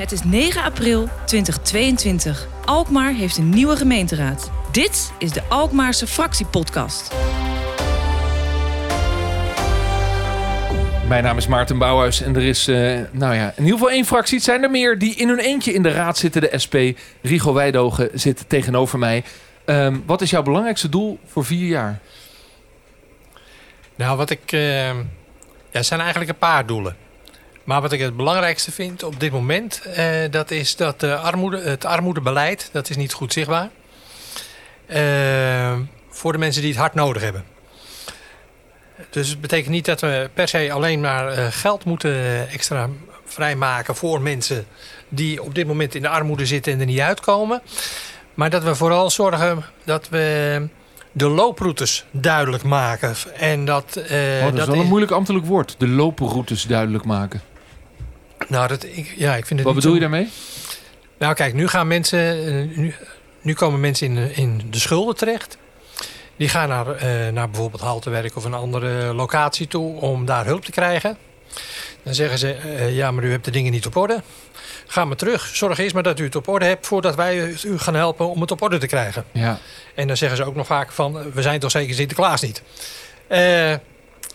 Het is 9 april 2022. Alkmaar heeft een nieuwe gemeenteraad. Dit is de Alkmaarse fractiepodcast. Mijn naam is Maarten Bouwhuis en er is, uh, nou ja, in ieder geval één fractie. Het zijn er meer die in hun eentje in de raad zitten. De SP, Rigo Wijdogen zit tegenover mij. Um, wat is jouw belangrijkste doel voor vier jaar? Nou, wat ik... Uh, ja, zijn eigenlijk een paar doelen. Maar wat ik het belangrijkste vind op dit moment, uh, dat is dat de armoede, het armoedebeleid, dat is niet goed zichtbaar. Uh, voor de mensen die het hard nodig hebben. Dus het betekent niet dat we per se alleen maar uh, geld moeten extra vrijmaken voor mensen die op dit moment in de armoede zitten en er niet uitkomen. Maar dat we vooral zorgen dat we de looproutes duidelijk maken. En dat, uh, oh, dat, dat, is wel een moeilijk ambtelijk woord. De looproutes duidelijk maken. Nou, dat, ik, ja, ik vind het Wat bedoel je daarmee? Nou, kijk, nu gaan mensen. Nu, nu komen mensen in, in de schulden terecht. Die gaan naar, uh, naar bijvoorbeeld Haltewerk of een andere locatie toe om daar hulp te krijgen. Dan zeggen ze: uh, Ja, maar u hebt de dingen niet op orde. Ga maar terug. Zorg eerst maar dat u het op orde hebt voordat wij u gaan helpen om het op orde te krijgen. Ja. En dan zeggen ze ook nog vaak van: We zijn toch zeker Sinterklaas niet. Uh,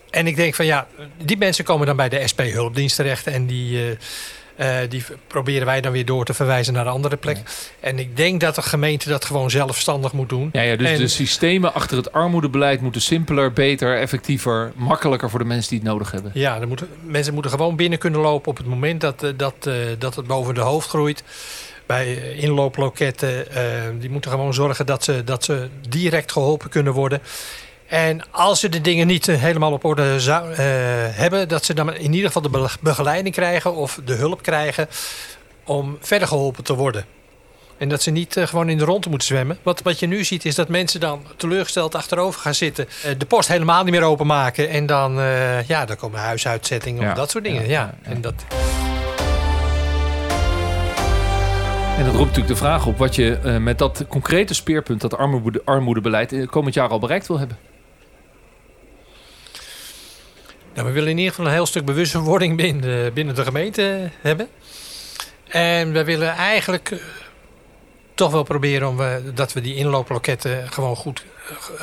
en ik denk van ja, die mensen komen dan bij de SP-hulpdienst terecht. En die, uh, uh, die proberen wij dan weer door te verwijzen naar een andere plek. Ja. En ik denk dat de gemeente dat gewoon zelfstandig moet doen. Ja, ja dus en, de systemen achter het armoedebeleid moeten simpeler, beter, effectiever, makkelijker voor de mensen die het nodig hebben. Ja, moeten, mensen moeten gewoon binnen kunnen lopen op het moment dat, uh, dat, uh, dat het boven de hoofd groeit. Bij inlooploketten, die moeten gewoon zorgen dat ze, dat ze direct geholpen kunnen worden. En als ze de dingen niet helemaal op orde zou, uh, hebben, dat ze dan in ieder geval de begeleiding krijgen of de hulp krijgen om verder geholpen te worden. En dat ze niet uh, gewoon in de ronde moeten zwemmen. Wat, wat je nu ziet is dat mensen dan teleurgesteld achterover gaan zitten. Uh, de post helemaal niet meer openmaken. En dan, ja, dan komen huisuitzettingen ja. of dat soort dingen. Ja, ja, ja. En dat... En dat roept natuurlijk de vraag op wat je met dat concrete speerpunt, dat armoede, armoedebeleid, komend jaar al bereikt wil hebben. Nou, we willen in ieder geval een heel stuk bewustwording binnen de, binnen de gemeente hebben. En we willen eigenlijk uh, toch wel proberen om we, dat we die inlooploketten gewoon goed,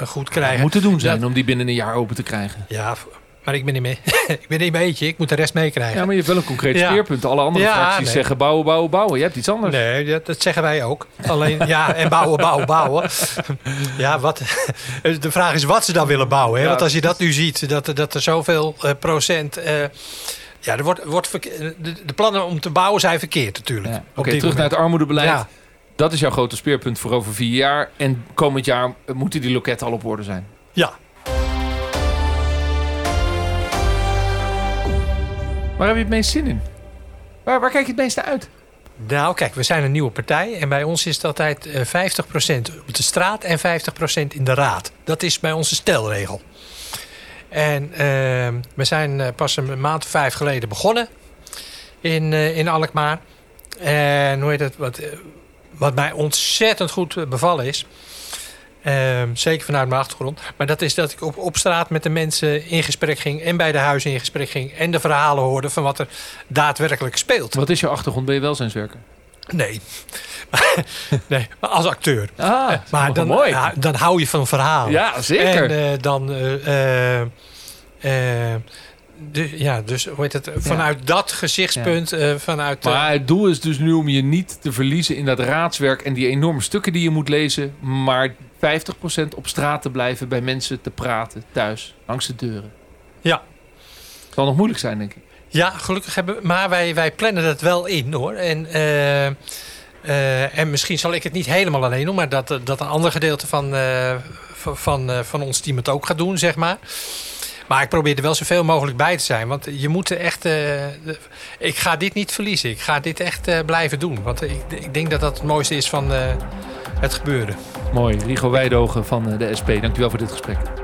uh, goed krijgen. Ja, moet te doen zijn dat, om die binnen een jaar open te krijgen. Ja, maar ik ben niet mee. ik ben niet beetje. Ik moet de rest meekrijgen. Ja, maar je hebt wel een concreet ja. speerpunt. Alle andere ja, fracties nee. zeggen bouwen, bouwen, bouwen. Je hebt iets anders. Nee, dat, dat zeggen wij ook. Alleen, ja, en bouwen, bouwen, bouwen. ja, wat, de vraag is wat ze dan willen bouwen. Hè? Ja. Want als je dat nu ziet, dat, dat er zoveel uh, procent... Uh, ja, er wordt, wordt de, de, plannen om te bouwen zijn verkeerd natuurlijk. Oké, okay, terug moment. naar het armoedebeleid. Ja. Dat is jouw grote speerpunt voor over vier jaar. En komend jaar moeten die loketten al op orde zijn. Ja, Waar heb je het meest zin in? Waar, kijk je het meeste uit? Nou, kijk, we zijn een nieuwe partij. En bij ons is altijd uh, 50% op de straat en 50% in de raad. Dat is bij ons een stelregel. En uh, we zijn uh, pas een maand of vijf geleden begonnen in, uh, in Alkmaar. En hoe heet het? Wat, wat mij ontzettend goed bevallen is. Uh, zeker vanuit mijn achtergrond. Maar dat is dat ik op, op straat met de mensen in gesprek ging. En bij de huizen in gesprek ging. En de verhalen hoorde van wat er daadwerkelijk speelt. Wat is jouw achtergrond? Ben je welzijnswerker? Nee. nee, maar als acteur. Ah, maar dan, mooi. Ja, dan hou je van verhalen. Ja, zeker. En uh, dan... Uh, uh, de, ja, dus hoe heet het? Vanuit ja. dat gezichtspunt, ja. uh, vanuit. Maar het doel is dus nu om je niet te verliezen in dat raadswerk en die enorme stukken die je moet lezen, maar 50% op straat te blijven, bij mensen te praten, thuis, langs de deuren. Ja. Het zal nog moeilijk zijn, denk ik. Ja, gelukkig hebben maar wij, wij plannen dat wel in hoor. En, uh, uh, en misschien zal ik het niet helemaal alleen doen, maar dat, dat een ander gedeelte van, uh, van, van ons team het ook gaat doen, zeg maar. Maar ik probeer er wel zoveel mogelijk bij te zijn. Want je moet er echt. Ik ga dit niet verliezen. Ik ga dit echt blijven doen. Want ik, ik, denk dat dat het mooiste is van het gebeuren. Mooi. Rigo Wijdogen van de SP. Dankjewel voor dit gesprek.